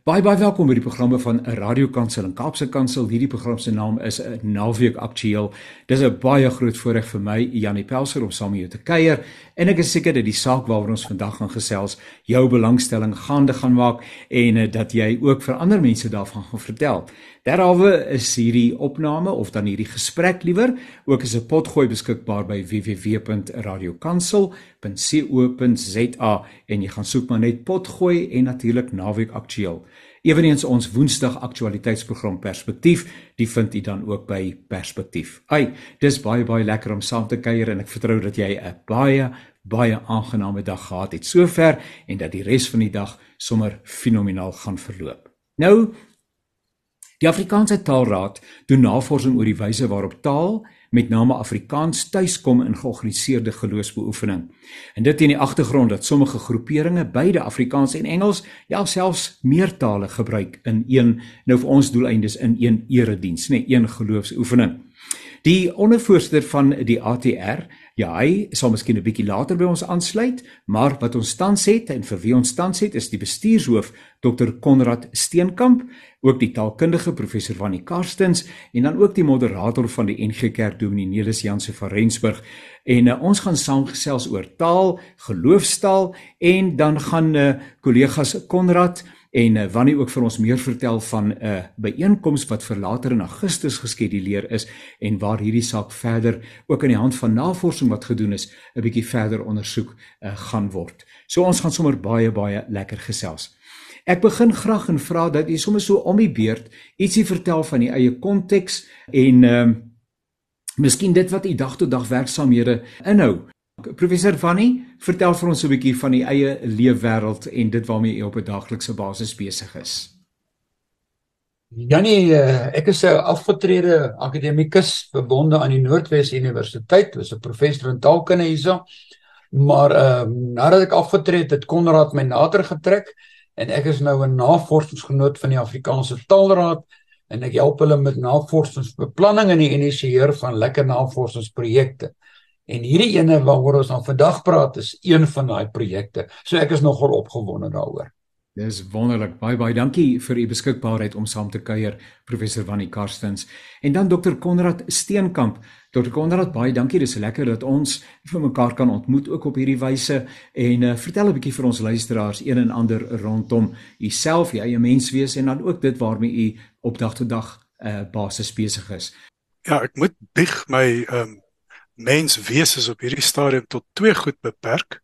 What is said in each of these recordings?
Baie baie welkom by die programme van 'n radiokansel en Kaapse Kansel. Hierdie program se naam is 'n Naweek Aktueel. Dis 'n baie groot voorreg vir my, Janie Pelser, om saam met jou te kuier en ek is seker dat die saak waaroor ons vandag gaan gesels jou belangstelling gaande gaan maak en uh, dat jy ook vir ander mense daarvan gaan vertel. Derhalwe is hierdie opname of dan hierdie gesprek liewer ook as 'n potgooi beskikbaar by www.radiokansel.co.za en jy gaan soek maar net potgooi en natuurlik Naweek Aktueel. Eweneens ons Woensdag aktualiteitsprogram Perspektief, die vind u dan ook by Perspektief. Ai, dis baie baie lekker om saam te kuier en ek vertrou dat jy 'n baie baie aangename dag gehad het sover en dat die res van die dag sommer fenomenaal gaan verloop. Nou, die Afrikaanse Taalraad doen navorsing oor die wyse waarop taal met name Afrikaans tuiskom in georganiseerde geloofsbeoefening. En dit in die agtergrond dat sommige groeperinge beide Afrikaans en Engels, ja selfs meer tale gebruik in een nou vir ons doeleindes in een erediens, nê, nee, een geloofsoefening. Die ondervoorsitter van die ATR, Ja, hy sal miskien 'n bietjie later by ons aansluit, maar wat ons tans het en vir wie ons tans het is die bestuurshoof Dr Konrad Steenkamp, ook die taalkundige professor Wannie Karstens en dan ook die moderator van die NG Kerk Dominee Nelis Janse van Rensburg. En uh, ons gaan saamgesels oor taal, geloofstaal en dan gaan uh, kollegas Konrad en uh, wanneer ook vir ons meer vertel van 'n uh, byeenkoms wat vir later in Augustus geskeduleer is en waar hierdie saak verder ook aan die hand van navorsing wat gedoen is 'n bietjie verder ondersoek uh, gaan word. So ons gaan sommer baie baie lekker gesels. Ek begin graag en vra dat u sommer so om die beurt ietsie vertel van die eie konteks en ehm uh, miskien dit wat u dag tot dag werksaamhede inhou. Professor Vannie, vertel vir ons 'n bietjie van die eie leefwêreld en dit waarmee jy op 'n daaglikse basis besig is. Janie, eh, ek is 'n afgetrede akademikus verbonde aan die Noordwes Universiteit, was 'n professor in taalkunde hierso. Maar ehm uh, nadat ek afgetree het, het Konrad my nader getrek en ek is nou 'n navorsingsgenoot van die Afrikaanse Taalraad en ek help hulle met navorsingsbeplanning en die initieer van lekker navorsingsprojekte. En hierdie ene waaroor ons nou vandag praat is een van daai projekte. So ek is nogal opgewonde daaroor. Dis wonderlik. Baie baie dankie vir u beskikbaarheid om saam te kuier, professor Wannie Karstens. En dan dokter Konrad Steenkamp. Dokter Konrad, baie dankie. Dis lekker dat ons vir mekaar kan ontmoet ook op hierdie wyse en uh, vertel 'n bietjie vir ons luisteraars een en ander rondom u self, u eie menswees en dan ook dit waarmee u op dag tot dag uh, basis besig is. Ja, ek moet bieg my ehm um mens wees is op hierdie stadium tot twee goed beperk.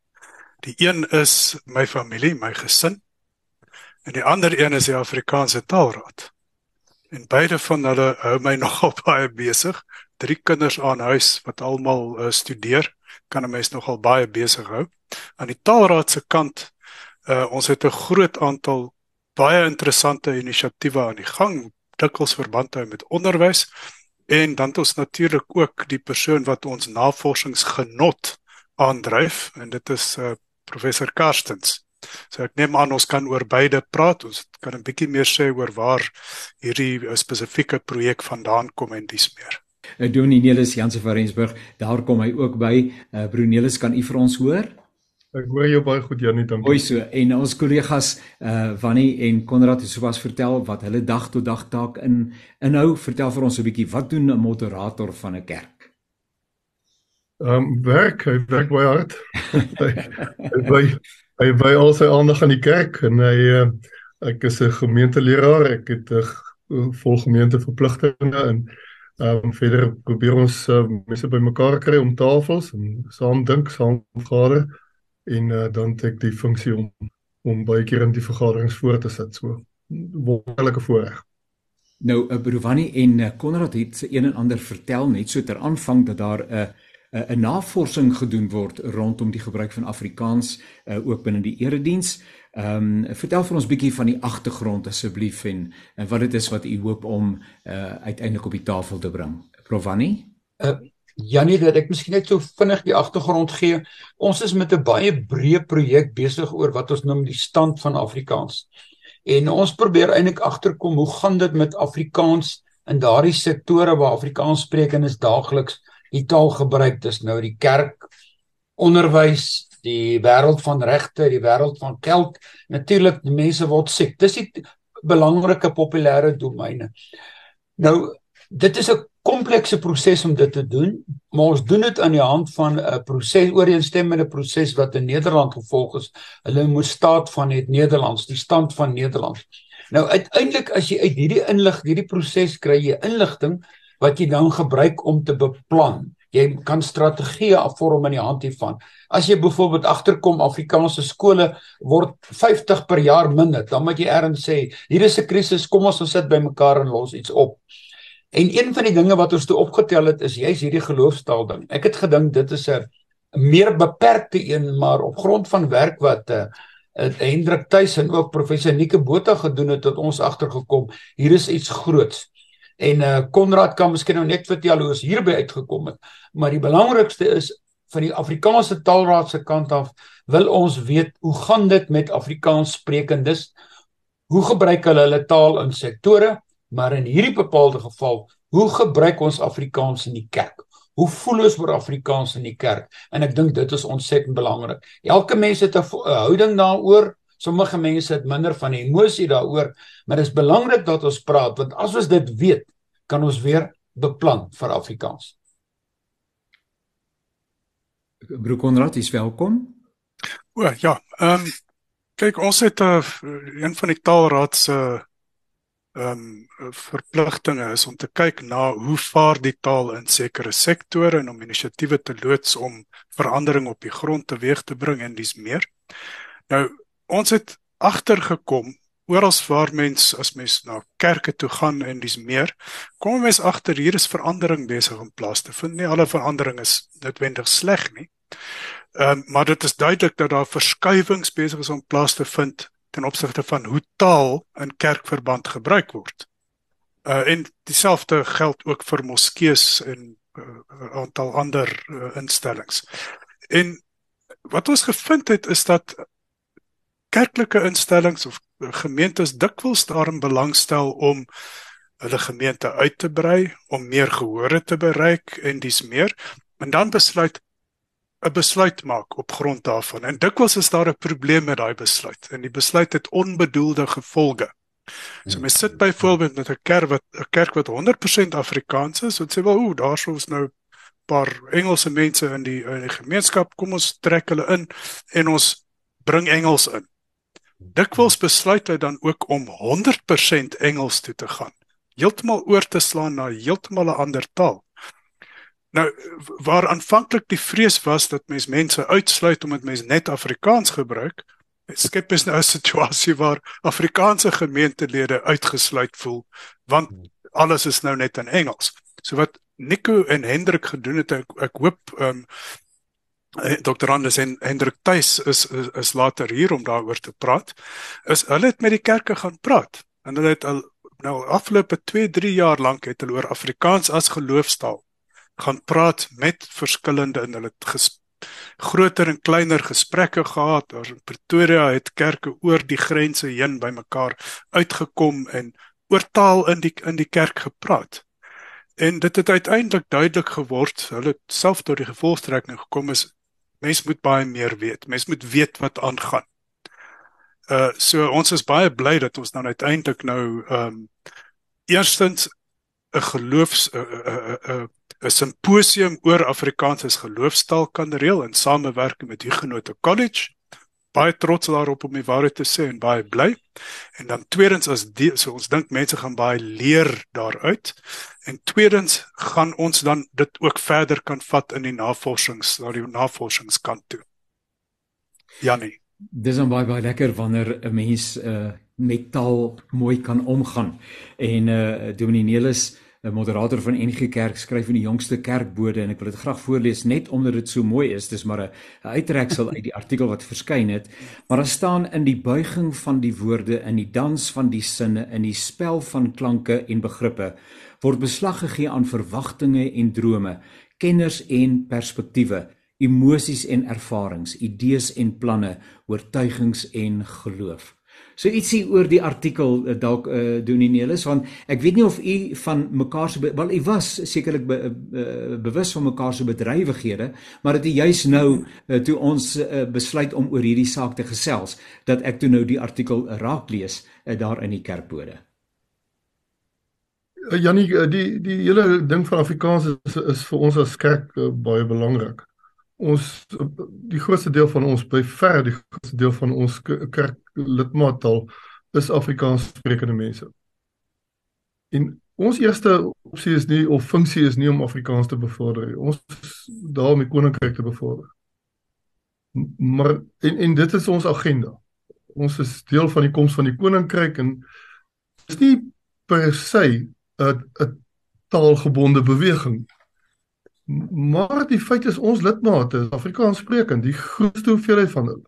Die een is my familie, my gesin. En die ander een is die Afrikaanse Taalraad. En beide van hulle hou my nogal baie besig. Drie kinders aan huis wat almal uh, studeer, kan 'n mens nogal baie besig hou. Aan die Taalraad se kant, uh, ons het 'n groot aantal baie interessante inisiatiewe aan die gang, dikwels verband hou met onderwys En dan het ons natuurlik ook die persoon wat ons navorsingsgenot aandryf en dit is uh, professor Karstens. So ek neem aan ons kan oor beide praat. Ons kan 'n bietjie meer sê oor waar hierdie uh, spesifieke projek vandaan kom en dis meer. Uh, Dominee Nelis Jansen van Rensburg, daar kom hy ook by. Uh, Brunelis, kan u vir ons hoor? Ek hoor jou baie goed Janie, dankie. Mooi so. En ons kollegas uh eh, Wannie en Konrad het sopas vertel wat hulle dag tot dag taak in inhou. Vertel vir ons 'n bietjie wat doen 'n moderator van 'n kerk? Ehm um, werk, hy werk baie hard. hy hy hy by al sy aandag aan die kerk en hy uh, ek is 'n gemeenteleraar. Ek het 'n uh, vol gemeenteverpligtinge en ehm um, verder probeer ons uh, mense bymekaar kry om tafels en saam dink, saam vergader en uh, dan het ek die funksie om om baie keer in die vergaderings voor te sit so wonderlike voorreg. Nou uh, Brovani en uh, Konrad het een en ander vertel net so ter aanvang dat daar 'n uh, 'n uh, navorsing gedoen word rondom die gebruik van Afrikaans uh, ook binne die erediens. Ehm um, vertel vir ons bietjie van die agtergrond asseblief en, en wat dit is wat u hoop om uh, uiteindelik op die tafel te bring. Provani? Uh, Janie, dat ek miskien net so vinnig die agtergrond gee. Ons is met 'n baie breë projek besig oor wat ons noem die stand van Afrikaans. En ons probeer eintlik agterkom hoe gaan dit met Afrikaans in daardie sektore waar Afrikaans sprekendes daagliks die taal gebruik. Dis nou die kerk, onderwys, die wêreld van regte, die wêreld van geld, natuurlik mense word siek. Dis die belangrike populêre domeine. Nou dit is 'n komplekse proses om dit te doen, maar ons doen dit aan die hand van 'n proses ooreenstemmende proses wat in Nederland gevolg is. Hulle moet staat van het Nederlands, die stand van Nederlands. Nou uiteindelik as jy uit hierdie inlig, hierdie proses kry jy inligting wat jy dan gebruik om te beplan. Jy kan strategieë afvorm in die hand hiervan. As jy byvoorbeeld agterkom Afrikaanse skole word 50 per jaar minder, dan moet jy erns sê, hier is 'n krisis, kom ons sit bymekaar en los iets op. En een van die dinge wat ons toe opgetel het is juist hierdie geloofstaal ding. Ek het gedink dit is 'n meer beperkte een, maar op grond van werk wat uh, Hendrik Tuis en ook professor Nike Botha gedoen het tot ons agtergekom, hier is iets groots. En uh Konrad kan miskien nou net vertel hoe ons hierby uitgekom het, maar die belangrikste is van die Afrikaanse Taalraad se kant af wil ons weet hoe gaan dit met Afrikaans sprekendes? Hoe gebruik hulle hulle taal in sektore? Maar in hierdie bepaalde geval, hoe gebruik ons Afrikaans in die kerk? Hoe voel ons oor Afrikaans in die kerk? En ek dink dit is ontsettend belangrik. Elke mens het 'n houding daaroor. Sommige mense het minder van emosie daaroor, maar dit is belangrik dat ons praat want as ons dit weet, kan ons weer beplan vir Afrikaans. Broek Konrad, is welkom. O ja, ehm um, kyk ons het 'n uh, een van die taalraad se uh, ehm um, verpligtinge is om te kyk na hoe vaar die taal in sekere sektore en om inisiatiewe te loods om verandering op die grond teweeg te bring en dis meer. Nou ons het agtergekom oral waar mens as mens na kerke toe gaan en dis meer, kom mens agter hier is verandering besig om plaas te vind. Nie alle verandering is noodwendig sleg nie. Ehm um, maar dit is duidelik dat daar verskuiwings besig is om plaas te vind ten opsigte van hoe taal in kerkverband gebruik word. Uh en dieselfde geld ook vir moskees en 'n uh, aantal ander uh, instellings. En wat ons gevind het is dat kerklike instellings of gemeentes dikwels daarin belangstel om hulle gemeente uit te brei, om meer gehore te bereik en dis meer, en dan besluit 'n besluit maak op grond daarvan. En dikwels is daar 'n probleem met daai besluit en die besluit het onbedoelde gevolge. So mens sit byvoorbeeld met 'n kerk wat 'n kerk wat 100% Afrikaans is, wat sê wel, ooh, daar sou ons nou paar Engelse mense in die in die gemeenskap, kom ons trek hulle in en ons bring Engels in. Dikwels besluit hy dan ook om 100% Engels toe te gaan. Heeltemal oor te slaan na heeltemal 'n ander taal. Nou waar aanvanklik die vrees was dat mens mense uitsluit omdat mens net Afrikaans gebruik, skep is nou 'n situasie waar Afrikaanse gemeentelede uitgesluit voel want alles is nou net in Engels. So wat Nico en Hendrik gedoen het, ek, ek hoop ehm um, Dr. Anders en Hendrik Tuis is, is is later hier om daaroor te praat. Is hulle het met die kerke gaan praat en hulle het al nou afgelope 2, 3 jaar lank het hulle oor Afrikaans as geloofstaal gaan praat met verskillende en hulle het groter en kleiner gesprekke gehad. Daar in Pretoria het kerke oor die grense heen bymekaar uitgekom en oor taal in die in die kerk gepraat. En dit het uiteindelik duidelik geword, hulle self tot die gevolgtrekking gekom is mens moet baie meer weet. Mens moet weet wat aangaan. Uh so ons is baie bly dat ons dan uiteindelik nou ehm um, eerstens 'n geloofs 'n 'n 'n simposium oor Afrikaans as geloofstaal kan reël in samewerking met Huguenot College. Baie trots daarop om die waarheid te sê en baie bly. En dan tweedens as die, so ons dink mense gaan baie leer daaruit. En tweedens gaan ons dan dit ook verder kan vat in die navorsings, na die navorsingskant toe. Janie. Dis dan baie baie lekker wanneer 'n mens uh met taal mooi kan omgaan. En uh Dominee Nelis 'n moderator van NG Kerk skryf in die jongste kerkbode en ek wil dit graag voorlees net omdat dit so mooi is. Dis maar 'n uittreksel uit die artikel wat verskyn het. Maar daar staan in die buiging van die woorde, in die dans van die sinne, in die spel van klanke en begrippe word beslag gegee aan verwagtinge en drome, kenners en perspektiewe, emosies en ervarings, idees en planne, oortuigings en geloof. So ietsie oor die artikel uh, dalk uh, doen nie Nelis want ek weet nie of u van mekaar se wel u was sekerlik be, uh, bewus van mekaar se bedrywighede maar dit is juis nou uh, toe ons uh, besluit om oor hierdie saak te gesels dat ek toe nou die artikel raak lees uh, daar in die kerkbode. Jannie die die hele ding van Afrikaans is is vir ons as kerk uh, baie belangrik ons die grootste deel van ons by ver die grootste deel van ons kerk lidmaattaal is Afrikaans sprekende mense. En ons eerste opsie is nie of funksie is nie om Afrikaans te bevorder nie. Ons daar om die koninkryk te bevorder. Maar en en dit is ons agenda. Ons is deel van die koms van die koninkryk en is nie per se 'n 'n taalgebonde beweging Maar die feit is ons lidmate is Afrikaans sprekend, die grootste hoeveelheid van hulle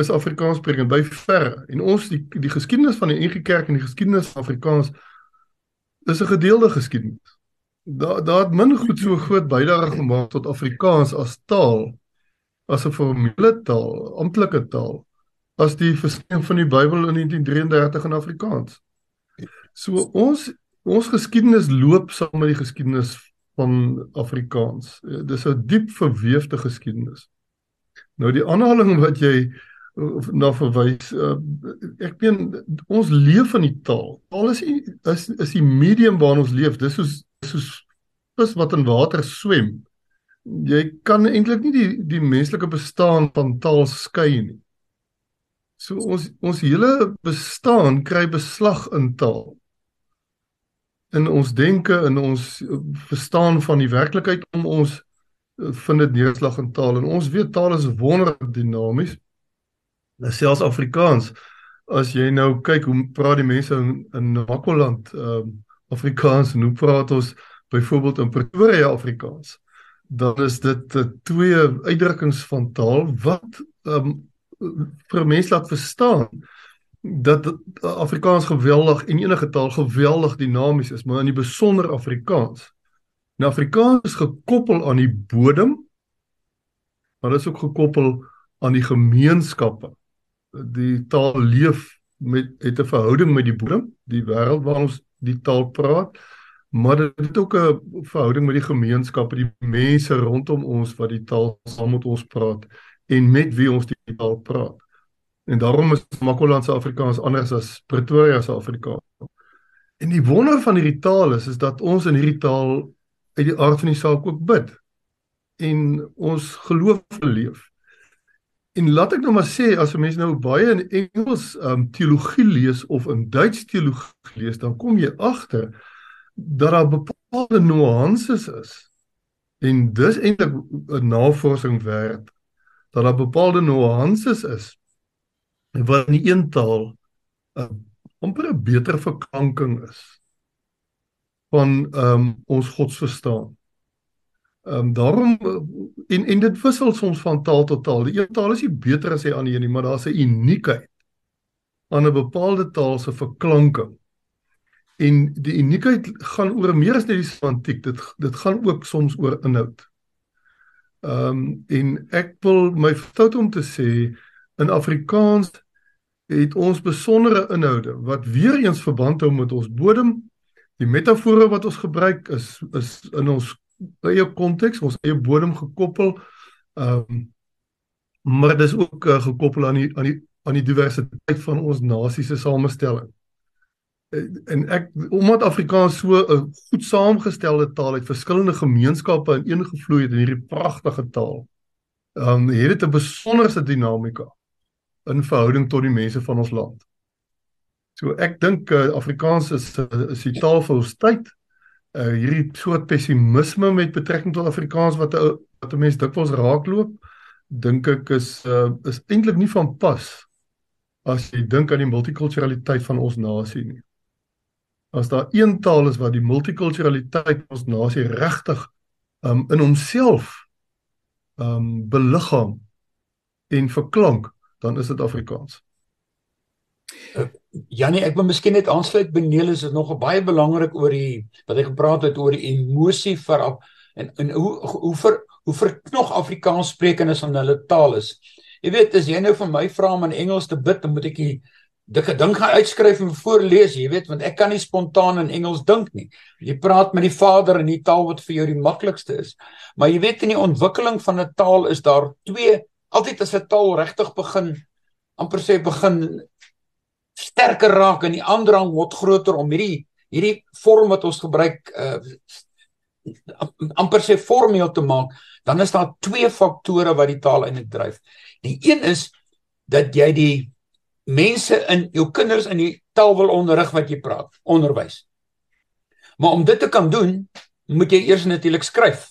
is Afrikaans sprekend by verre. En ons die die geskiedenis van die NG Kerk en die geskiedenis van Afrikaans is 'n gedeelde geskiedenis. Daar daar het min goed so groot bydrae gemaak tot Afrikaans as taal as 'n formele taal, amptelike taal as die verskyning van die Bybel in 1933 in Afrikaans. So ons ons geskiedenis loop saam met die geskiedenis van Afrikaans. Eh, dis 'n diep verweefde geskiedenis. Nou die aanhaling wat jy eh, na verwys, uh, ek meen ons leef in die taal. Taal is is is die medium waarin ons leef. Dis soos soos vis wat in water swem. Jy kan eintlik nie die die menslike bestaan van taal skei nie. So ons ons hele bestaan kry beslag in taal in ons denke en ons eh, verstaan van die werklikheid om ons eh, vind dit neerslag in taal en ons weet taal is wonderlik dinamies. Selfs Afrikaans. As jy nou kyk hoe praat die mense in in Makwaland ehm um, Afrikaans en hoe praat ons byvoorbeeld in Pretoria Afrikaans dan is dit uh, twee uitdrukkings van taal wat ehm um, vir mense laat verstaan dat Afrikaans geweldig en enige taal geweldig dinamies is, maar in die besonder Afrikaans. Nou Afrikaans is gekoppel aan die bodem, maar dit is ook gekoppel aan die gemeenskappe. Die taal leef met het 'n verhouding met die bodem, die wêreld waar ons die taal praat, maar dit het ook 'n verhouding met die gemeenskappe, die mense rondom ons wat die taal saam met ons praat en met wie ons die taal praat. En daarom is Makwaland se Afrikaans anders as Pretoria se Afrikaans. En die wonder van hierdie taal is is dat ons in hierdie taal uit die aard van die saak ook bid en ons geloof leef. En laat ek nou maar sê as 'n mens nou baie in Engels um teologie lees of in Duits teologie lees, dan kom jy agter dat daar bepaalde nuances is. En dis eintlik 'n navorsing werd dat daar bepaalde nuances is wat in die een taal 'n uh, amper 'n beter verklanking is van ehm um, ons godsverstaan. Ehm um, daarom en en dit wissel soms van taal tot taal. Die een taal is nie beter as die ander nie, maar daar's 'n uniekheid aan 'n bepaalde taal se verklanking. En die uniekheid gaan oor meer as net die semantiek. Dit dit gaan ook soms oor inhoud. Ehm um, en ek wil my fout om te sê in Afrikaans het ons besondere inhoude wat weer eens verband hou met ons bodem. Die metafore wat ons gebruik is is in ons eie konteks, ons eie bodem gekoppel. Ehm um, maar dit is ook uh, gekoppel aan die aan die aan die diversiteit van ons nasie se samestelling. En ek omdat Afrikaans so 'n goed saamgestelde taal het, verskillende gemeenskappe ineengevloei het in hierdie pragtige taal. Ehm um, het dit 'n besonderse dinamika in verhouding tot die mense van ons land. So ek dink uh, Afrikaans is is die taal vir ons tyd. Uh hierdie soort pessimisme met betrekking tot Afrikaans wat 'n wat 'n mens dikwels raakloop, dink ek is uh is eintlik nie van pas as jy dink aan die multikulturaliteit van ons nasie nie. As daar een taal is wat die multikulturaliteit van ons nasie regtig um in homself um beliggaam en verklank, dan is dit Afrikaans. Uh, Janie, ek wil miskien net aansluit Nelis is nog baie belangrik oor die wat hy gepraat het oor die emosie vir en en hoe hoe ver hoe verknog Afrikaans sprekendes van hulle taal is. Jy weet, as jy nou vir my vra om in Engels te bid, dan moet ek die Dik gedink gaan uitskryf en voorlees, jy weet, want ek kan nie spontaan in Engels dink nie. Jy praat met die Vader in die taal wat vir jou die maklikste is. Maar jy weet in die ontwikkeling van 'n taal is daar twee altyd as 'n taal regtig begin amper sê begin sterker raak en die aandrang word groter om hierdie hierdie vorm wat ons gebruik uh amper sê formeel te maak, dan is daar twee faktore wat die taal eintlik dryf. Die een is dat jy die mense in jou kinders in die taal wil onderrig wat jy praat, onderwys. Maar om dit te kan doen, moet jy eers natuurlik skryf.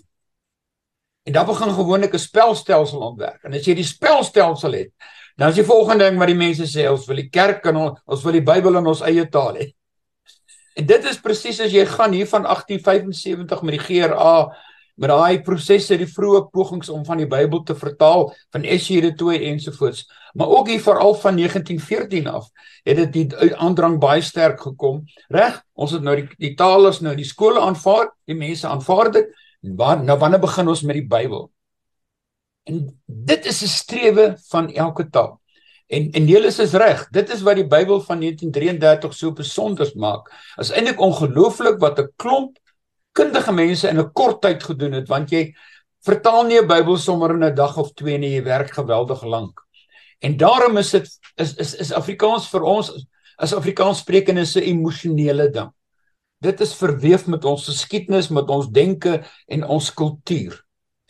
En dan begin gewoonlik 'n spelstelsel ontwerp. En as jy die spelstelsel het, dan is die volgende ding wat die mense sê, ons wil die kerk en ons, ons wil die Bybel in ons eie taal hê. En dit is presies as jy gaan hier van 1875 met die GRA met daai prosesse die vroeë pogings om van die Bybel te vertaal van Eshere 2 ensovoorts maar ook hier veral van 1914 af het dit die aandrang baie sterk gekom reg ons het nou die, die taal is nou die skole aanvaar die mense aanvaar dit waar nou wanneer begin ons met die Bybel en dit is 'n strewe van elke taal en en Nelis is reg dit is wat die Bybel van 1933 so besonder maak is eintlik ongelooflik wat 'n klomp kundige mense in 'n kort tyd gedoen het want jy vertaal nie 'n Bybel sommer in 'n dag of twee nie, jy werk geweldig lank. En daarom is dit is is is Afrikaans vir ons as Afrikaans sprekende se emosionele ding. Dit is verweef met ons geskiedenis, met ons denke en ons kultuur.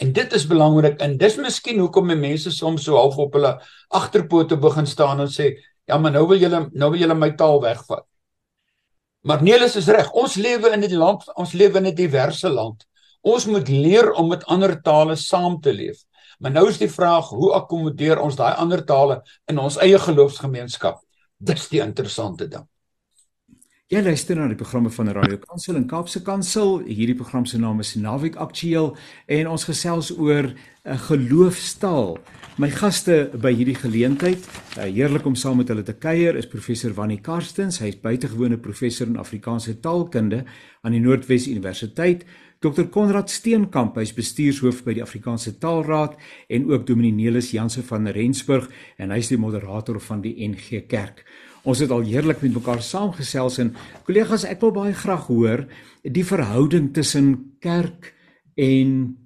En dit is belangrik en dis miskien hoekom mense soms so half op hulle agterpote begin staan en sê, "Ja, maar nou wil julle nou wil julle my taal wegvat." Maar Nelis is reg. Ons lewe in 'n land, ons lewe in 'n diverse land. Ons moet leer om met ander tale saam te leef. Maar nou is die vraag, hoe akkommodeer ons daai ander tale in ons eie geloofsgemeenskap? Dis die interessante ding. Jy luister na die programme van Radio Kansel en Kaapse Kansel. Hierdie program se naam is Naweek Aktueel en ons gesels oor 'n geloofstaal. My gaste by hierdie geleentheid, uh, heerlik om saam met hulle te kuier, is professor Wannie Karstens. Hy is buitengewone professor in Afrikaanse taalkunde aan die Noordwes Universiteit. Dr Konrad Steenkamp, hy is bestuurshoof by die Afrikaanse Taalraad en ook Dominee Nelis Jansen van Rensburg en hy is die moderator van die NG Kerk. Ons het al heerlik met mekaar saamgesels en kollegas, ek wil baie graag hoor die verhouding tussen kerk en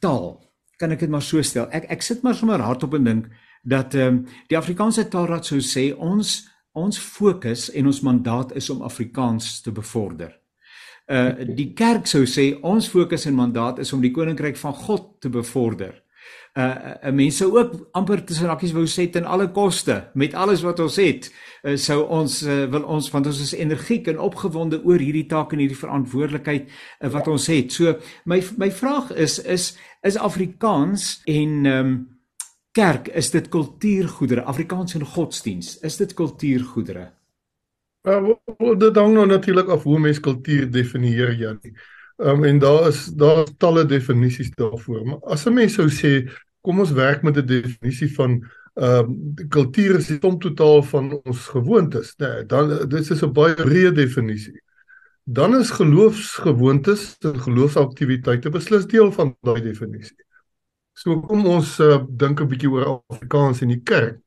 taal kan ek dit maar so stel. Ek ek sit maar sommer hardop en dink dat ehm um, die Afrikaanse Taalraad sou sê ons ons fokus en ons mandaat is om Afrikaans te bevorder. Uh die kerk sou sê ons fokus en mandaat is om die koninkryk van God te bevorder. Uh, mense ook amper tussen hakkies wou sê ten alle koste met alles wat ons het uh, sou ons uh, wil ons want ons is energiek en opgewonde oor hierdie taak en hierdie verantwoordelikheid uh, wat ons het. So my my vraag is is is Afrikaans en um, kerk is dit kultuurgoedere Afrikaans en godsdiens is dit kultuurgoedere Ja, uh, dit hang nou natuurlik af hoe mens kultuur definieer Janie. Um, en daar is daar is talle definisies daarvoor. Maar as 'n mens sou sê kom ons werk met 'n definisie van ehm um, kultuur is die som totaal van ons gewoontes, né? Nee, dan dit is 'n baie breë definisie dan is geloofsgewoontes en geloofsaktiwiteite beslis deel van daai definisie. So kom ons uh, dink 'n bietjie oor Afrikaans in die kerk.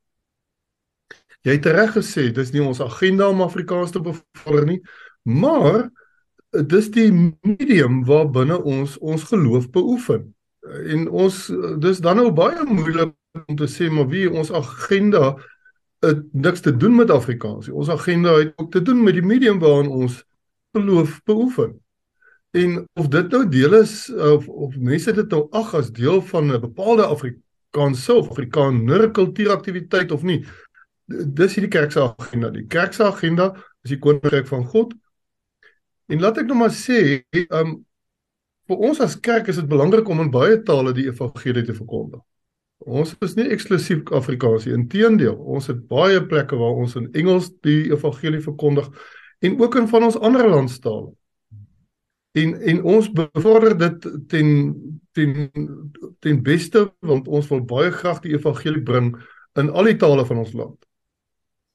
Jy het reg gesê, dis nie ons agenda om Afrikaans te bevorder nie, maar dis die medium waarbinne ons ons geloof beoefen. En ons dis dan nou baie moeilik om te sê maar wie ons agenda het niks te doen met Afrikaans. Ons agenda het ook te doen met die medium waarin ons geloof beoefen. En of dit nou deel is of of mense dit nou ag as deel van 'n bepaalde Afrikaanse of Afrikaner kultuuraktiwiteit of nie. Dis hierdie kerk se agenda. Die kerk se agenda is die koninkryk van God. En laat ek nou maar sê, um vir ons as kerk is dit belangrik om in baie tale die evangelie te verkondig. Ons is nie eksklusief Afrikaans nie. Inteendeel, ons het baie plekke waar ons in Engels die evangelie verkondig en ook in van ons ander landstale. En en ons bevorder dit ten ten ten beste want ons wil baie graag die evangelie bring in al die tale van ons land.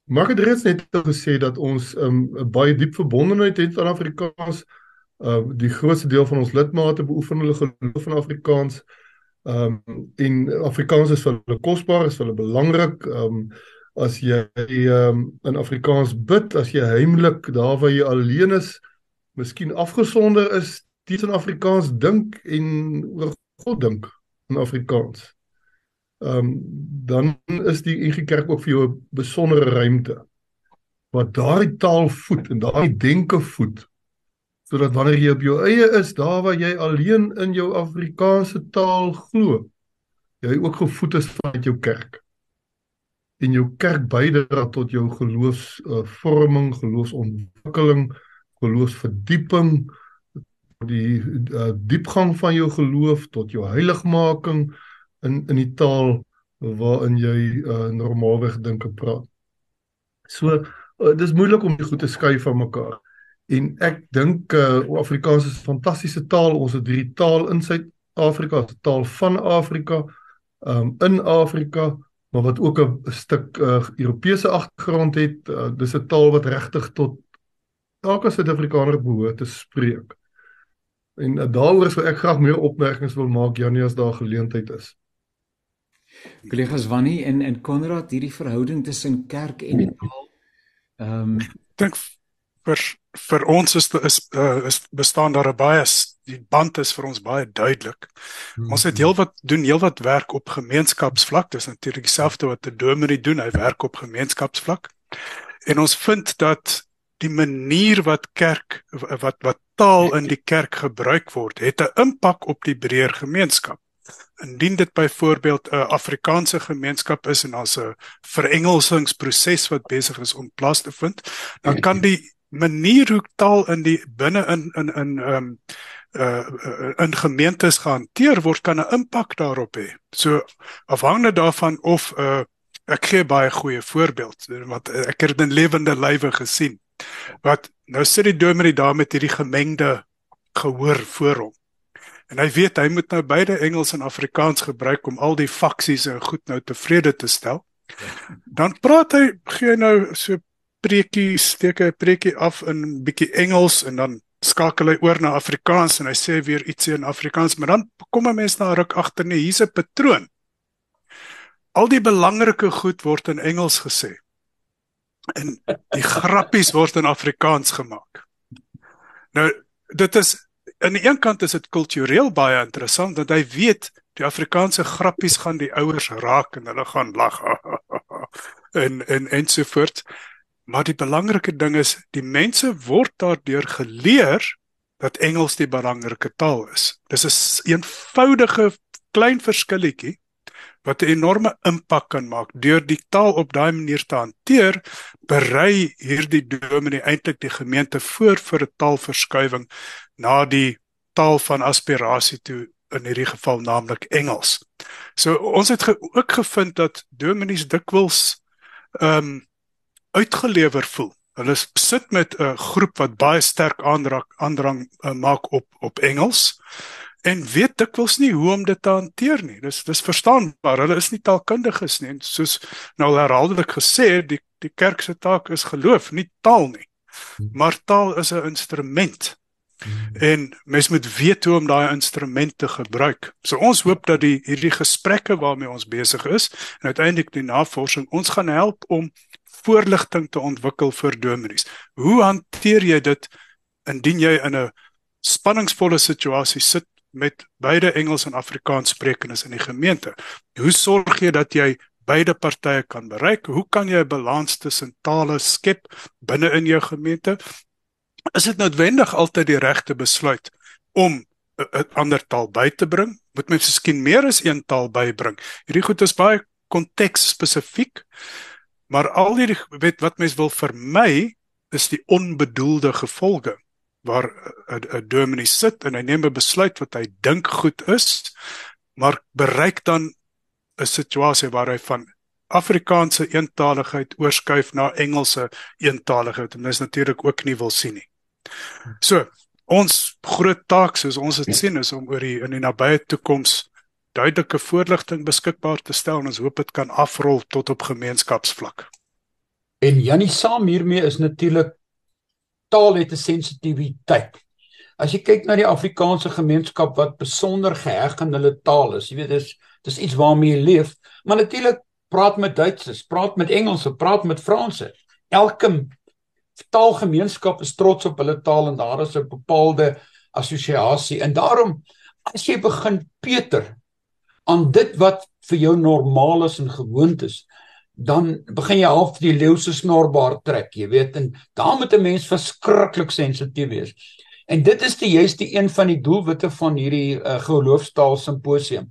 Maar ek reeds net gesê dat ons 'n um, baie diep verbondenheid het aan Afrikaans. Uh die grootste deel van ons lidmate beoefen hulle geloof in Afrikaans. Um en Afrikaans is vir hulle kosbaar, is vir hulle belangrik. Um as jy um, in Afrikaans bid, as jy heimlik daar waar jy alleen is, miskien afgesonder is, iets in Afrikaans dink en oor God dink in Afrikaans. Ehm um, dan is die NG Kerk ook vir jou 'n besondere ruimte. Wat daardie taal voed en daardie denke voed sodat wanneer jy op jou eie is, daar waar jy alleen in jou Afrikaanse taal glo, jy ook gevoed is vanuit jou kerk. En jou kerk bydra tot jou geloofsvorming, uh, geloofsontwikkeling, geloofsverdieping, die uh, diepgang van jou geloof tot jou heiligmaking in in die taal waarin jy uh, normaalweg dink en praat. So uh, dis moeilik om dit goed te skei van mekaar. En ek dink uh, Afrikaans is 'n fantastiese taal. Ons het drie taal in Suid-Afrika, 'n taal van Afrika, um, in Afrika maar wat ook 'n stuk uh, Europese agtergrond het. Uh, dis 'n taal wat regtig tot elke Suid-Afrikaner behoort te spreek. En uh, daaroor sou ek graag meer opmerkings wil maak Janie as daar geleentheid is. Kollegas Wannie en en Konrad hierdie verhouding tussen kerk en taal. Ehm um, ek dink vir vir ons is is, uh, is bestaan daar 'n baie die band is vir ons baie duidelik. Hmm. Ons het heelwat doen heelwat werk op gemeenskapsvlak. Dis natuurlik dieselfde wat 'n dominee doen. Hy werk op gemeenskapsvlak. En ons vind dat die manier wat kerk wat wat taal in die kerk gebruik word, het 'n impak op die breër gemeenskap. Indien dit byvoorbeeld 'n Afrikaanse gemeenskap is en daar's 'n verengelsingsproses wat besig is om plaas te vind, dan kan die manier hoe taal in die binne in in in ehm um, uh in gemeentes gehanteer word kan 'n impak daarop hê. So afhangende daarvan of uh ek gee baie goeie voorbeeld wat ek het in lewende lywe gesien. Wat nou sit die dominee daar met hierdie gemengde gehoor voor hom. En hy weet hy moet nou beide Engels en Afrikaans gebruik om al die faksies en goed nou tevrede te stel. Dan praat hy gee nou so preekie steek 'n preekie af in 'n bietjie Engels en dan skakel hy oor na Afrikaans en hy sê weer ietsie in Afrikaans, maar dan kom 'n mens na ruk agter nee, hier's 'n patroon. Al die belangrike goed word in Engels gesê. En die grappies word in Afrikaans gemaak. Nou, dit is aan die een kant is dit kultureel baie interessant dat hy weet die Afrikaanse grappies gaan die ouers raak en hulle gaan lag. en en ensovoorts. Maar die belangrike ding is die mense word daardeur geleer dat Engels die belangrike taal is. Dis 'n eenvoudige klein verskilletjie wat 'n enorme impak kan maak deur die taal op daai manier te hanteer, berei hierdie dominee eintlik die gemeente voor vir 'n taalverskuiwing na die taal van aspirasie toe in hierdie geval naamlik Engels. So ons het ge ook gevind dat dominees dikwels ehm um, uitgelewer voel. Hulle sit met 'n groep wat baie sterk aandrang aandrang uh, maak op op Engels en weet dikwels nie hoe om dit te hanteer nie. Dis dis verstaanbaar. Hulle is nie taalkundiges nie. En soos nou herhaaldelik gesê, die die kerk se taak is geloof, nie taal nie. Hmm. Maar taal is 'n instrument. Hmm. En mens moet weet hoe om daai instrument te gebruik. So ons hoop dat die hierdie gesprekke waarmee ons besig is en uiteindelik die navorsing ons gaan help om voorligting te ontwikkel vir dominees. Hoe hanteer jy dit indien jy in 'n spanningsvolle situasie sit met beide Engels en Afrikaans sprekendes in die gemeente? Hoe sorg jy dat jy beide partye kan bereik? Hoe kan jy 'n balans tussen tale skep binne in jou gemeente? Is dit noodwendig altyd die regte besluit om 'n ander taal by te bring? Moet mens miskien meer as een taal bybring? Hierdie goed is baie konteks spesifiek. Maar al die weet wat mens wil vermy is die onbedoelde gevolge waar 'n dominee sit en hy neem 'n besluit wat hy dink goed is, maar bereik dan 'n situasie waar hy van Afrikaanse eentaligheid oorskuif na Engelse eentaligheid en dis natuurlik ook nie wil sien nie. So, ons groot taak soos ons dit sien is om oor die in die nabye toekoms duidelike voorligting beskikbaar te stel en ons hoop dit kan afrol tot op gemeenskapsvlak. En Jannie saam hiermee is natuurlik taal het 'n sensitiwiteit. As jy kyk na die Afrikaanse gemeenskap wat besonder geheg aan hulle taal is, jy weet dis dis iets waarmee jy leef, maar natuurlik praat met Duitsers, praat met Engelse, praat met Franse. Elke taalgemeenskap is trots op hulle taal en daar is 'n bepaalde assosiasie. En daarom as jy begin Peter aan dit wat vir jou normaal is en gewoond is, dan begin jy half die leeu se snorbaar trek, jy weet, en daar moet 'n mens verskriklik sensitief wees. En dit is die juiste een van die doelwitte van hierdie uh, geloofstaal simposium.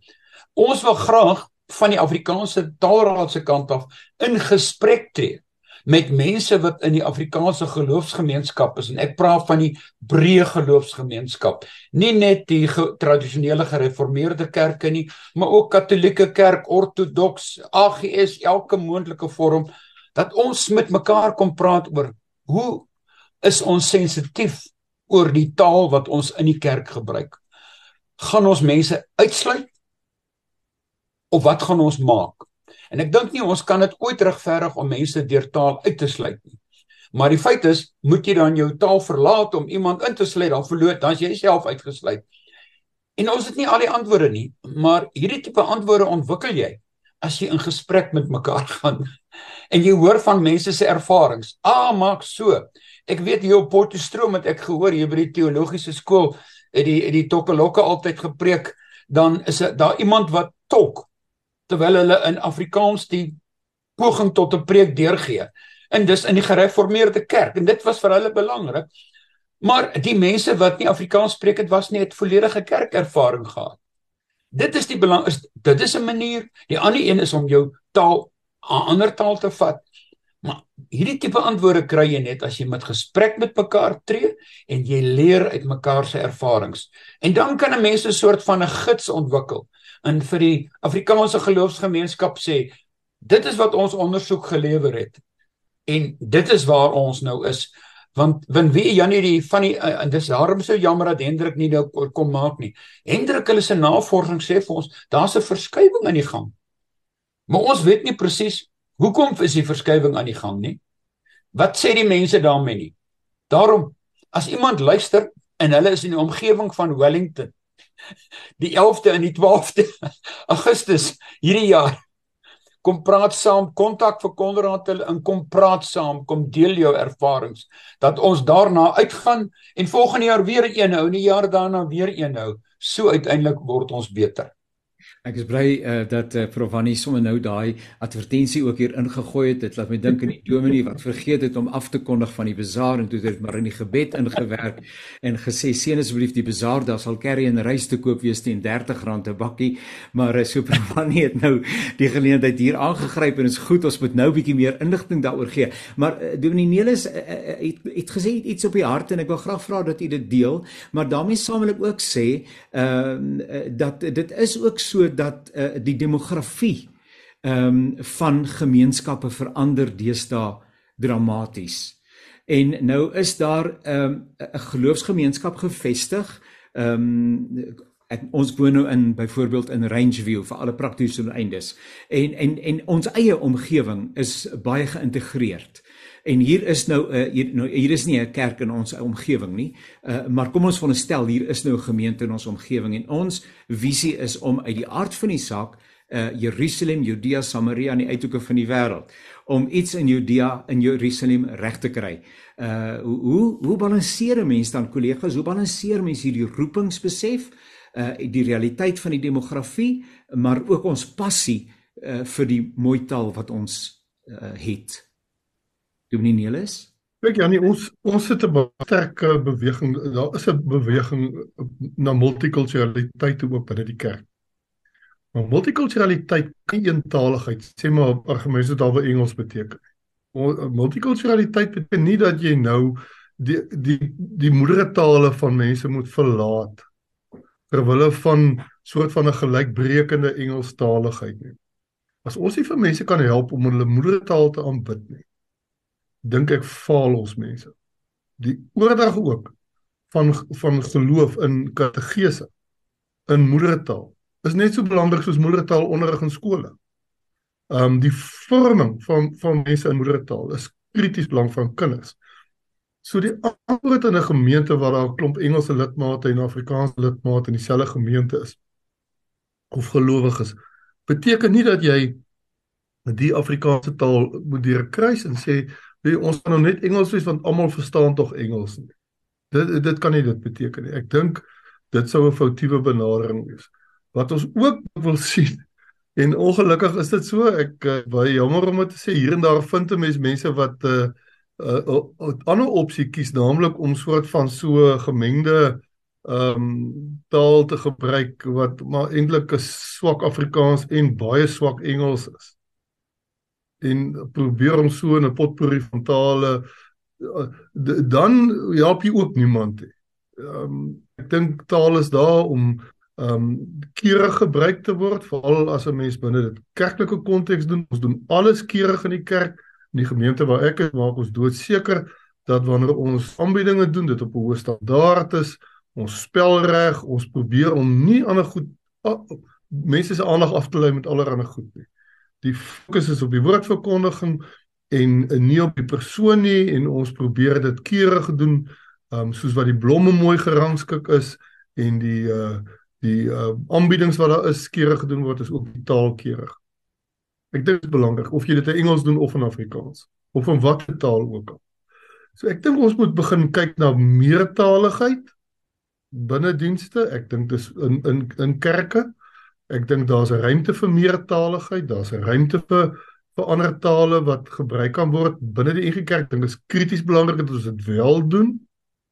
Ons wil graag van die Afrikaanse Taalraad se kant af in gesprek tree met mense wat in die Afrikaanse geloofsgemeenskap is en ek praat van die breë geloofsgemeenskap nie net die ge tradisionele gereformeerde kerke nie maar ook katolieke kerk ortodoks AGS elke moontlike vorm dat ons met mekaar kom praat oor hoe is ons sensitief oor die taal wat ons in die kerk gebruik gaan ons mense uitsluit of wat gaan ons maak? En ek dink nie ons kan dit ooit regverdig om mense deur taal uit te sluit nie. Maar die feit is, moet jy dan jou taal verlaat om iemand in te sluit, dan verloor dan jy self uitgesluit. En ons het nie al die antwoorde nie, maar hierdie tipe antwoorde ontwikkel jy as jy in gesprek met mekaar gaan en jy hoor van mense se ervarings. Ah, maak so. Ek weet hier op Potchefstroom het ek gehoor hier by die teologiese skool het die het die tokkelokke altyd gepreek, dan is daar iemand wat tok terwyl hulle in Afrikaans die poging tot 'n preek deurgee. En dis in die gereformeerde kerk en dit was vir hulle belangrik. Maar die mense wat nie Afrikaans spreek het was nie het volledige kerkervaring gehad. Dit is die belang is dit is 'n manier. Die ander een is om jou taal 'n ander taal te vat. Maar hierdie tipe antwoorde kry jy net as jy met gesprek met mekaar tree en jy leer uit mekaar se ervarings. En dan kan 'n mens 'n soort van 'n gids ontwikkel en vir die Afrikaanse geloofsgemeenskap sê dit is wat ons ondersoek gelewer het. En dit is waar ons nou is. Want wen wie Janie die van die uh, en dis daarom so jammer dat Hendrik nie nou kom maak nie. Hendrik hulle se navorsing sê vir ons daar's 'n verskywing aan die gang. Maar ons weet nie presies hoekom is die verskywing aan die gang nie. Wat sê die mense daarmee nie? Daarom as iemand luister en hulle is in die omgewing van Wellington die 11de en die 12de Augustus hierdie jaar kom praat saam kontak vir Konrad hulle in kom praat saam kom deel jou ervarings dat ons daarna uitgaan en volgende jaar weer een hou en die jaar daarna weer een hou. So uiteindelik word ons beter Ek is bly uh, dat uh, Prof Wannie sommer nou daai advertensie ook hier ingegooi het. Dit laat my dink aan die dominee wat vergeet het om af te kondig van die bazaar en toe het maar in die gebed ingewerk en gesê seën asseblief die bazaar daar sal curry en rys te koop wees teen R30 'n bakkie. Maar uh, so Prof Wannie het nou die geleentheid hier aangegryp en is goed ons moet nou 'n bietjie meer inligting daaroor gee. Maar uh, dominee Nelis uh, uh, het, het gesê het iets op die hart en ek wil graag vra dat u dit deel, maar daarmee saam wil ek ook sê ehm uh, dat dit is ook so dat uh, die demografie ehm um, van gemeenskappe verander deesdae dramaties. En nou is daar 'n um, geloofsgemeenskap gevestig. Ehm um, ek ons woon nou in byvoorbeeld in Rangeview vir alle praktiese doeleindes. En en en ons eie omgewing is baie geïntegreerd. En hier is nou 'n uh, hier nou hier is nie 'n kerk in ons omgewing nie. Uh, maar kom ons veronderstel hier is nou 'n gemeente in ons omgewing en ons visie is om uit die aard van die saak uh Jerusalem, Judea, Samaria aan die uithoeke van die wêreld om iets in Judea in Jerusalem reg te kry. Uh hoe hoe balanseer 'n mens dan kollegas? Hoe balanseer mens hierdie roepingsbesef, uh die realiteit van die demografie, maar ook ons passie uh vir die mooi taal wat ons uh het? Dominee Nelis? Kyk Janie, ons ons het 'n sterk beweging. Daar is 'n beweging na multikulturaliteit ook binne die kerk. Maar multikulturaliteit kan eentaligheid sê maar argumente dit alwe Engels beteken. Multikulturaliteit beteken nie dat jy nou die die die moedertale van mense moet verlaat terwyl van soort van 'n gelykbrekende Engelstaligheid nie. As ons nie vir mense kan help om hulle moedertaal te aanbid nie, dink ek faal ons mense. Die oordrag ook van van geloof in kategese in moedertaal is net so belangrik soos moedertaal onderrig in skole. Ehm um, die vorming van van mense in moedertaal is krities belang van kinders. So die antwoord in 'n gemeente waar daar 'n klomp Engelse lidmate en Afrikaanse lidmate in dieselfde gemeente is of gelowiges beteken nie dat jy die Afrikaanse taal moet deur kruis en sê jy ons kan nou net Engels wees want almal verstaan tog Engels nie. Dit dit kan nie dit beteken nie. Ek dink dit sou 'n foutiewe benadering wees. Wat ons ook wil sien en ongelukkig is dit so ek uh, baie jammer om dit te sê hier en daar vind 'n mens mense wat 'n uh, 'n uh, uh, ander opsie kies naamlik om soort van so gemengde ehm um, taal te gebruik wat maar eintlik 'n swak Afrikaans en baie swak Engels is. En probeer om so 'n potpourri van tale uh, dan help jy ook niemand nie. Ehm um, ek dink taal is daar om ehm um, keurig gebruik te word veral as 'n mens binne dit kerklike konteks doen. Ons doen alles keurig in die kerk in die gemeente waar ek is, maak ons doodseker dat wanneer ons aanbiedinge doen, dit op 'n hoë standaard is, ons spel reg, ons probeer om nie ander goed mense se aandag af te lei met allerlei goed nie. Die fokus is op die woordverkondiging en nie op die persoon nie en ons probeer dit keurig doen, um, soos wat die blomme mooi gerangskik is en die uh die uh aanbiedings wat daar is keurig gedoen word is ook die taal keurig. Ek dink dit is belangrik of jy dit in Engels doen of in Afrikaans of in watter taal ook al. So ek dink ons moet begin kyk na meertaligheid binne dienste. Ek dink dis in in in kerke. Ek dink daar's 'n ruimte vir meertaligheid, daar's 'n ruimte vir vir ander tale wat gebruik kan word binne die NG Kerk. Dink is krities belangrik dat ons dit wel doen.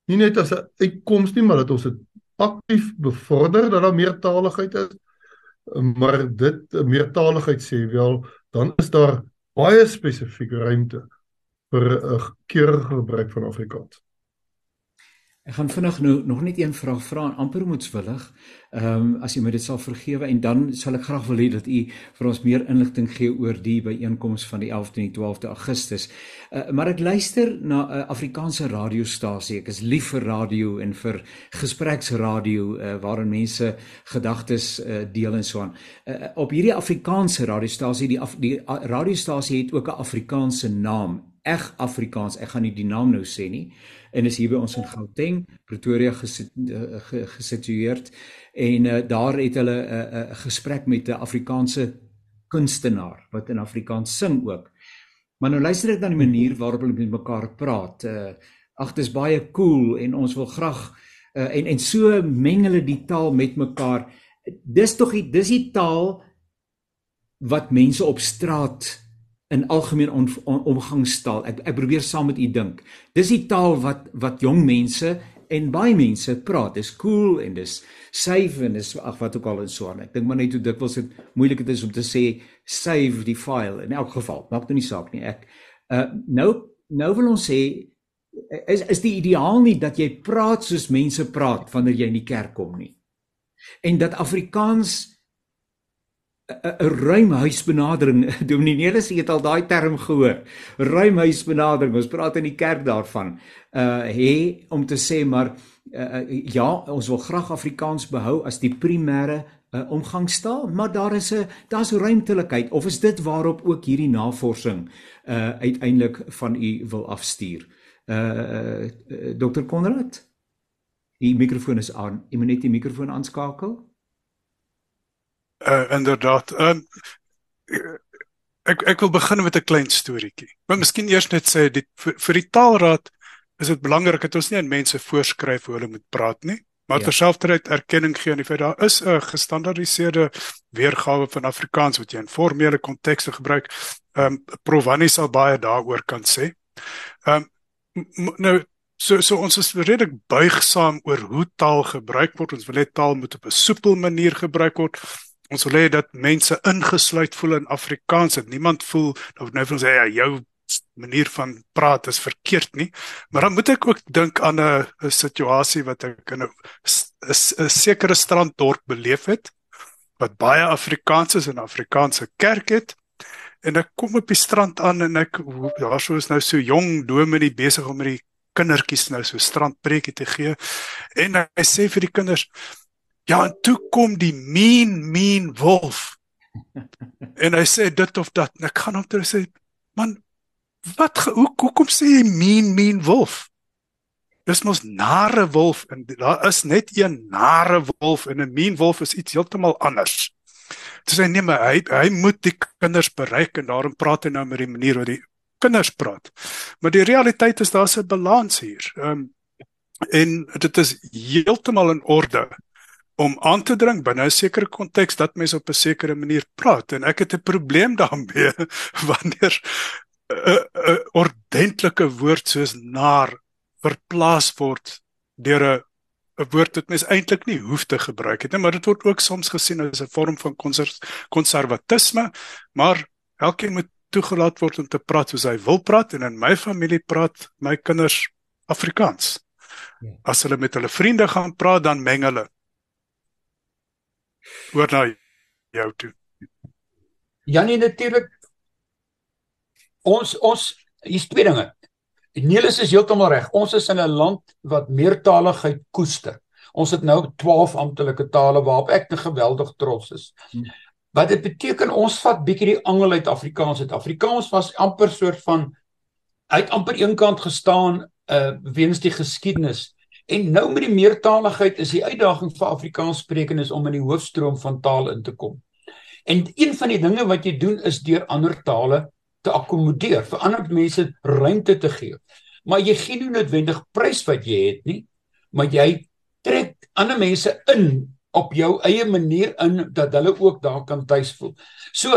Nie net as 'n uitkoms nie, maar dat ons dit aktief bevorder dat daar meertaligheid is maar dit meertaligheid sê wel dan is daar baie spesifieke ruimte vir 'n keurige gebruik van Afrikaans. Ek gaan vinnig nou nog net een vraag vra en amper moetswillig. Ehm um, as jy my dit sal vergewe en dan sal ek graag wil hê dat u vir ons meer inligting gee oor die byeenkoms van die 11de en die 12de Augustus. Uh, maar ek luister na 'n uh, Afrikaanse radiostasie. Ek is lief vir radio en vir gespreksradio uh, waarin mense gedagtes uh, deel en so aan. Uh, op hierdie Afrikaanse radiostasie, die Af die uh, radiostasie het ook 'n Afrikaanse naam, eg Afrikaans. Ek gaan nie die naam nou sê nie en is hier by ons in Gauteng, Pretoria eh, gesitueerd en uh, daar het hulle 'n uh, uh, gesprek met 'n Afrikaanse kunstenaar wat in Afrikaans sing ook. Maar nou luister ek dan die manier waarop hulle met mekaar praat. Uh, ag, dit is baie cool en ons wil graag uh, en en so meng hulle die taal met mekaar. Dis tog die dis die taal wat mense op straat in algemeen on, on, omgangstaal. Ek ek probeer saam met u dink. Dis die taal wat wat jong mense en baie mense praat. Dis cool en dis safe en dis ag wat ook al en so aan. Ek dink maar net hoe dikwels dit moeilik dit is om te sê save die file in elk geval. Maak dit nie saak nie. Ek uh nou nou wil ons sê is is die ideaal nie dat jy praat soos mense praat wanneer jy in die kerk kom nie. En dat Afrikaans 'n ruimhuisbenadering. Dominee Nelis het al daai term gehoor. Ruimhuisbenadering. Ons praat in die kerk daarvan. Uh hê om te sê maar uh, ja, ons wil graag Afrikaans behou as die primêre uh, omgangstaal, maar daar is 'n daar's ruimtelikheid of is dit waarop ook hierdie navorsing uh uiteindelik van u wil afstuur. Uh, uh Dr. Konrad. Die mikrofoon is aan. Jy moet net die mikrofoon aanskakel uh, inderdaad. Um, ek ek wil begin met 'n klein storieetjie. Maar miskien eers net sê dit vir, vir die taalraad is dit belangrik dat ons nie aan mense voorskryf hoe hulle moet praat nie, maar ja. terselfdertyd erkenning gee aan die feit daar is 'n gestandaardiseerde weergawe van Afrikaans wat jy in formele kontekste gebruik. Ehm um, Provani sal baie daaroor kan sê. Ehm um, nou So so ons is redelik buigsaam oor hoe taal gebruik word. Ons wil net taal moet op 'n soepel manier gebruik word ons wil hê dat mense ingesluit voel in Afrikaans dat niemand voel of nou ons sê ja, jou manier van praat is verkeerd nie. Maar dan moet ek ook dink aan 'n situasie wat ek in 'n sekere stranddorp beleef het wat baie Afrikaans is en Afrikaanse kerk het. En ek kom op die strand aan en ek daar sou is nou so jong dominee besig om met die kindertjies nou so strandpreekie te gee. En hy sê vir die kinders Ja, en toe kom die mean mean wolf. en hy sê dit of dat. En ek gaan hom toe sê, "Man, wat hoe hoekom sê jy mean mean wolf?" Dis mos nare wolf en daar is net een nare wolf en 'n mean wolf is iets heeltemal anders. Toe sê hy nee, maar hy hy moet die kinders bereik en daarom praat hy nou met die manier hoe die kinders praat. Maar die realiteit is daar's 'n balans hier. Ehm um, en dit is heeltemal in orde om aan te dring binne 'n sekere konteks dat mense op 'n sekere manier praat en ek het 'n probleem daarmee wanneer 'n 'n ordentlike woord soos naar verplaas word deur 'n 'n woord wat mens eintlik nie hoef te gebruik het nie, maar dit word ook soms gesien as 'n vorm van konservatisme, maar elkeen moet toegelaat word om te praat soos hy wil praat en in my familie praat my kinders Afrikaans. Ja. As hulle met hulle vriende gaan praat, dan meng hulle. Hoor nou jou toe. Janie natuurlik ons ons hier's twee dinge. Nelis is heeltemal reg. Ons is in 'n land wat meertaligheid koester. Ons het nou 12 amptelike tale waarop ek te geweldig trots is. Hmm. Wat dit beteken ons vat bietjie die angel uit Afrikaans uit. Afrikaans was amper soort van uit amper eenkant gestaan uh weens die geskiedenis. En nou met die meertaligheid is die uitdaging vir Afrikaanssprekendes om in die hoofstroom van taal in te kom. En een van die dinge wat jy doen is deur ander tale te akkommodeer, vir ander mense ruimte te gee. Maar jy gee nie noodwendig prys wat jy het nie, maar jy trek ander mense in op jou eie manier in dat hulle ook daar kan tuis voel. So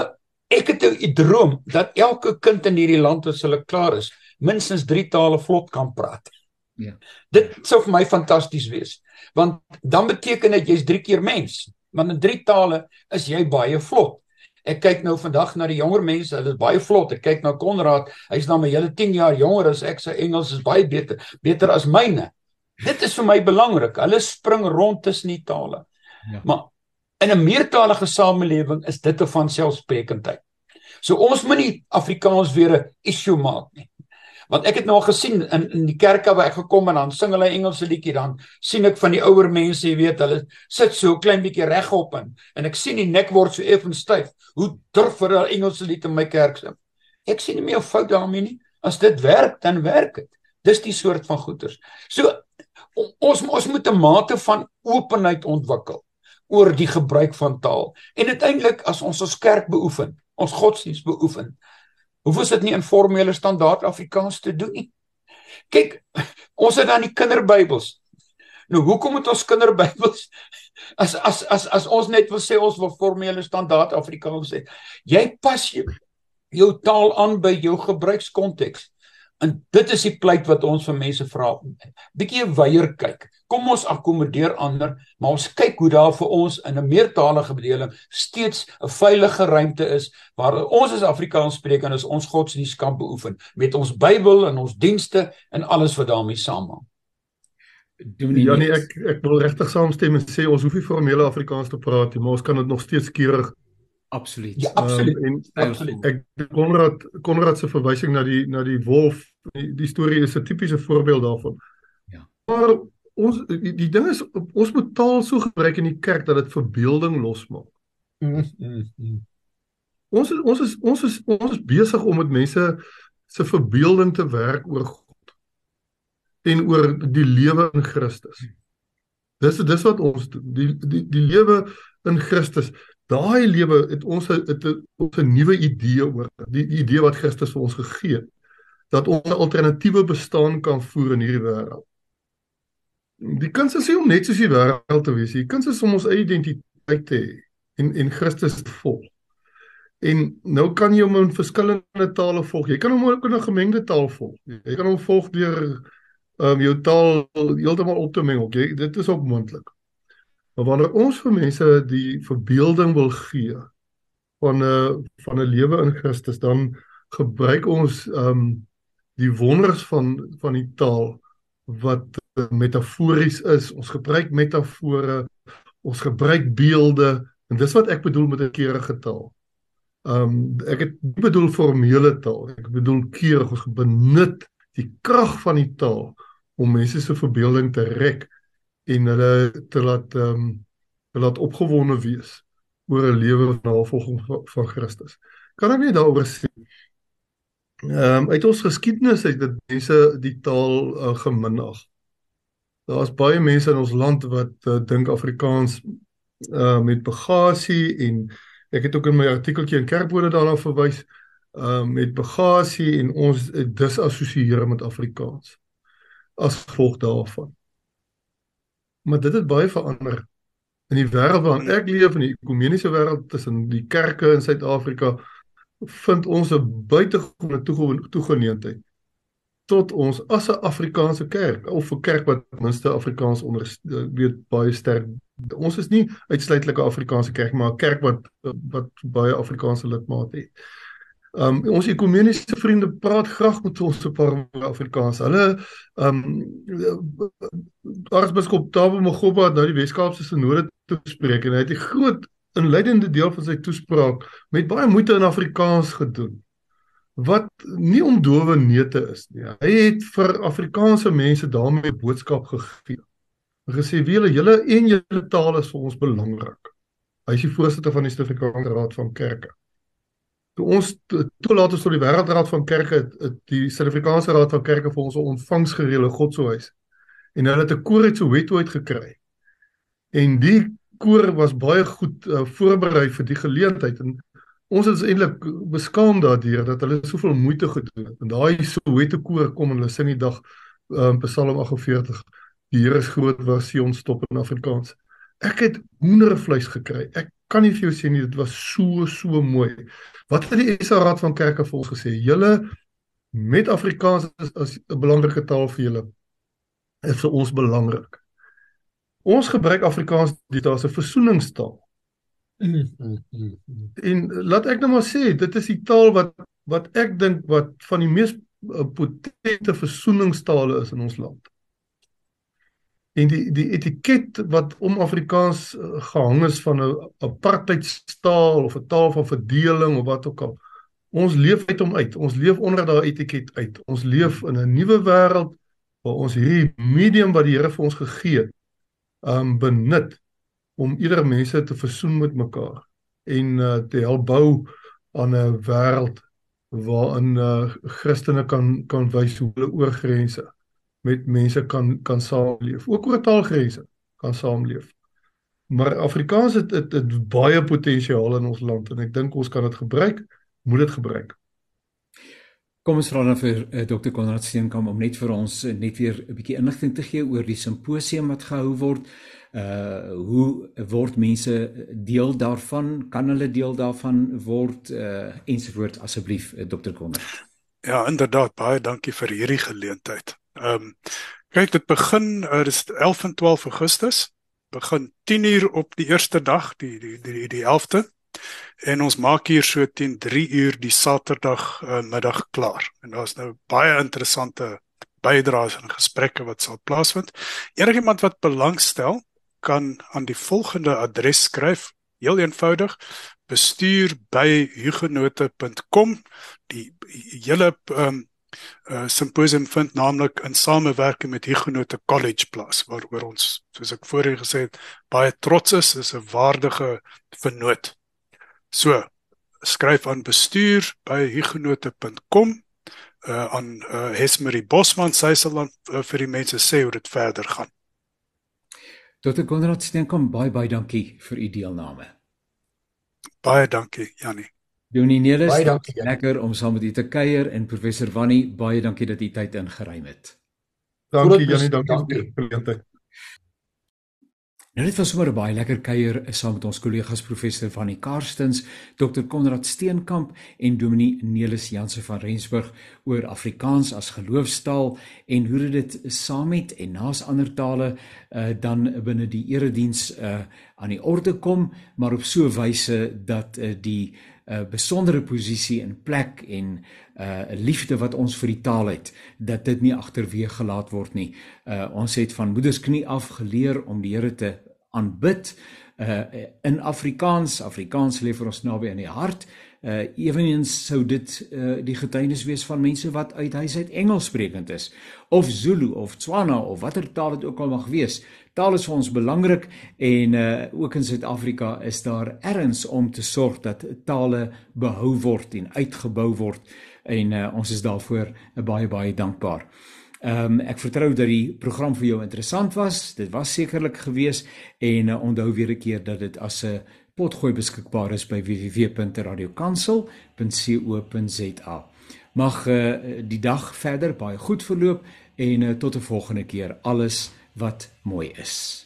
ek het 'n droom dat elke kind in hierdie land as hulle klaar is, minstens 3 tale vlot kan praat. Ja. Dit sou vir my fantasties wees. Want dan beteken dit jy's 3 keer mens. Want in 3 tale is jy baie vlot. Ek kyk nou vandag na die jonger mense, hulle is baie vlot. Ek kyk na Konrad, hy's nou my hele 10 jaar jonger as ek. Sy Engels is baie beter, beter as myne. Dit is vir my belangrik. Hulle spring rond tussen die tale. Ja. Maar in 'n meertalige samelewing is dit 'n vanselfsprekendheid. So ons moet nie Afrikaans weer 'n issue maak nie. Want ek het nou al gesien in in die kerke waar ek gekom en dan sing hulle Engelse liedjie dan sien ek van die ouer mense, jy weet, hulle sit so klein bietjie regop in en ek sien die nek word so effens styf. Hoe durf hulle Engelse lied in my kerk sing? Ek sien nie meer fout daarmee nie. As dit werk, dan werk dit. Dis die soort van goeters. So ons ons moet 'n mate van openheid ontwikkel oor die gebruik van taal. En uiteindelik as ons ons kerk beoefen, ons godsdienst beoefen, Hoef ons dit nie in formele standaard Afrikaans te doen nie? Kyk, ons het dan die kinderbybels. Nou hoekom moet ons kinderbybels as as as as ons net wil sê ons wil formele standaard Afrikaans hê? Jy pas jou, jou taal aan by jou gebruikskonteks. En dit is die pleit wat ons van mense vra. Bietjie weier kyk. Kom ons akkommodeer ander, maar ons kyk hoe daar vir ons in 'n meertalige bedeling steeds 'n veilige ruimte is waar ons as Afrikaanssprekendes ons godsdienst kan beoefen met ons Bybel en ons dienste en alles wat daarmee saamhang. Ja nee, ek ek wil regtig saamstem en sê ons hoef nie formele Afrikaans te praat nie, maar ons kan dit nog steeds keurig Absoluut. Ja, absoluut. Um, en absoluut. Ek Konrad Konrad se verwysing na die na die wolf, die, die storie is 'n tipiese voorbeeld daarvan. Ja. Maar ons die, die ding is ons moet taal so gebruik in die kerk dat dit verbeelding losmaak. Mm, mm, mm. Ons is, ons is ons is ons is besig om met mense se verbeelding te werk oor God en oor die lewe in Christus. Dis dis wat ons die die die lewe in Christus daai lewe het ons het, het ons 'n nuwe idee oor die, die idee wat Christus vir ons gegee het dat ons 'n alternatiewe bestaan kan voer in hierdie wêreld. Die kuns is nie om net soos die wêreld te wees nie. Die kuns is om ons eie identiteit te hê en en Christus te volg. En nou kan jy hom in verskillende tale volg. Jy kan hom ook in 'n gemengde taal volg. Jy kan hom volg deur um, jou taal heeltemal op te meng. Okay? Dit is ook moontlik. Maar wanneer ons vir mense die verbeelding wil gee van 'n van 'n lewe in Christus, dan gebruik ons ehm um, die wonders van van die taal wat uh, metafories is. Ons gebruik metafore, ons gebruik beelde en dis wat ek bedoel met 'n keurige taal. Ehm um, ek het nie bedoel formele taal, ek bedoel keurig ons benut die krag van die taal om mense se verbeelding te rek en hulle te laat ehm um, te laat opgewonde wees oor 'n lewe van navolging van Christus. Kan ek net daaroor sê? Ehm um, uit ons geskiedenis het dit mense die taal uh, geminag. Daar's baie mense in ons land wat uh, dink Afrikaans uh met bagasie en Ek het ook in my artikeltjie in Kerkbode daarna verwys um met bagasie en ons disassosieer met Afrikaans as gevolg daarvan. Maar dit het baie verander. In die wêreld waarin ek leef in die ekumeniese wêreld tussen die kerke in Suid-Afrika vind ons 'n buitengewone toegeneentheid tot ons as 'n Afrikaanse kerk of 'n kerk wat minste Afrikaans onder weet baie sterk. Ons is nie uitsluitlik 'n Afrikaanse kerk maar 'n kerk wat wat baie Afrikaanse lidmate het. Um ons ekumeniese vriende praat graag met ons op Afrikaans. Hulle um Aartsbiskop Tabo Mogoba het nou die Weskaapse sinode toespreek en hy het 'n groot inleidende deel van sy toespraak met baie moeite in Afrikaans gedoen. Wat nie om dowe neute is nie. Hy het vir Afrikaanse mense daarmee boodskap gegee. Hy gesê wiele julle en julle taal is vir ons belangrik. Hy is die voorsitter van die Suid-Afrikaanse Raad van Kerke toe ons toelaat ons tot die wêreldraad van kerke die Suid-Afrikaanse Raad van Kerke vir ons 'n ontvangs gereële God so huis. En hulle het 'n koor uit Soweto uit gekry. En die koor was baie goed uh, voorberei vir die geleentheid en ons is eintlik beskaam daardeur dat hulle soveel moeite gedoen het. En daai Soweto koor kom en hulle sing die dag um, Psalm 48. Die Here is groot waar Sion stop in Afrikaans. Ek het hoendervleis gekry. Ek kan nie vir jou sê nie dit was so so mooi. Wat het die SA Raad van Kerke vir ons gesê? Julle met Afrikaans is as 'n belangrike taal vir julle. Is vir ons belangrik. Ons gebruik Afrikaans dit as 'n versoeningstaal. En laat ek nou maar sê, dit is die taal wat wat ek dink wat van die mees eh, potente versoeningstale is in ons land en die die etiket wat om Afrikaans uh, gehang is van 'n apartheidstaal of 'n taal van verdeling of wat ook al. Ons leef uit hom uit. Ons leef onder daai etiket uit. Ons leef in 'n nuwe wêreld waar ons hierdie medium wat die Here vir ons gegee het, um benut om ieder mense te versoen met mekaar en uh, te help bou aan 'n wêreld waarin uh, Christene kan kan wys hoe hulle oor grense met mense kan kan saamleef. Ook oor taalgrense kan saamleef. Maar Afrikaans het het, het baie potensiaal in ons land en ek dink ons kan dit gebruik, moet dit gebruik. Kom ons vra dan vir uh, eh, Dr. Konrad Steenkamp om net vir ons uh, net weer 'n bietjie inligting te gee oor die simposium wat gehou word. Uh hoe word mense deel daarvan? Kan hulle deel daarvan word uh ensovoorts asseblief uh, Dr. Konrad. Ja, inderdaad, baie dankie vir hierdie geleentheid. Ehm um, kyk dit begin uh, dis 11 en 12 Augustus. Begin 10 uur op die eerste dag, die die die die 11de. En ons maak hier so teen 3 uur die Saterdag uh, middag klaar. En daar's nou baie interessante bydraes en gesprekke wat sal plaasvind. Enigiemand wat belangstel kan aan die volgende adres skryf. Heel eenvoudig bestuur by huguenote.com die hele ehm um, uh, simposium vind naamlik in samewerking met Huguenot College plaas waaroor ons soos ek voorheen gesê het baie trots is is 'n waardige vernoot. So skryf aan bestuur by huguenote.com uh, aan uh, Hesmerie Bosman sy sal dan uh, vir die mense sê hoe dit verder gaan. Dr. Konrad Steenkamp baie baie dankie vir u deelname. Baie dankie Jannie. Dominee Nelis, baie dankie. Lekker om saam met u te kuier en professor Wannie, baie dankie dat u tyd ingeruim het. Dankie Janie, dankie vir die geleentheid. Nou dit was sommer 'n baie lekker kuier saam met ons kollegas professor Wannie Karstens, Dr Konrad Steenkamp en Dominee Nelis Jansen van Rensburg oor Afrikaans as geloofstaal en hoe dit saam met en naas ander tale uh, dan binne die erediens uh, aan die orde kom, maar op so 'n wyse dat uh, die 'n uh, besondere posisie in plek en 'n uh, liefde wat ons vir die taal het dat dit nie agterweeg gelaat word nie. Uh, ons het van moedersknie af geleer om die Here te aanbid uh, in Afrikaans. Afrikaans lê vir ons naby aan die hart. Uh eweneens sou dit uh die getuienis wees van mense wat uit huis uit Engels sprekend is of Zulu of Tswana of watter taal dit ook al mag wees. Taal is vir ons belangrik en uh ook in Suid-Afrika is daar erns om te sorg dat tale behou word en uitgebou word en uh ons is daarvoor uh, baie baie dankbaar. Ehm um, ek vertrou dat die program vir jou interessant was. Dit was sekerlik gewees en uh, onthou weer 'n keer dat dit as 'n potgooi beskikbaar is by www.radiokansel.co.za. Mag uh, die dag verder baie goed verloop en uh, tot 'n volgende keer alles wat mooi is.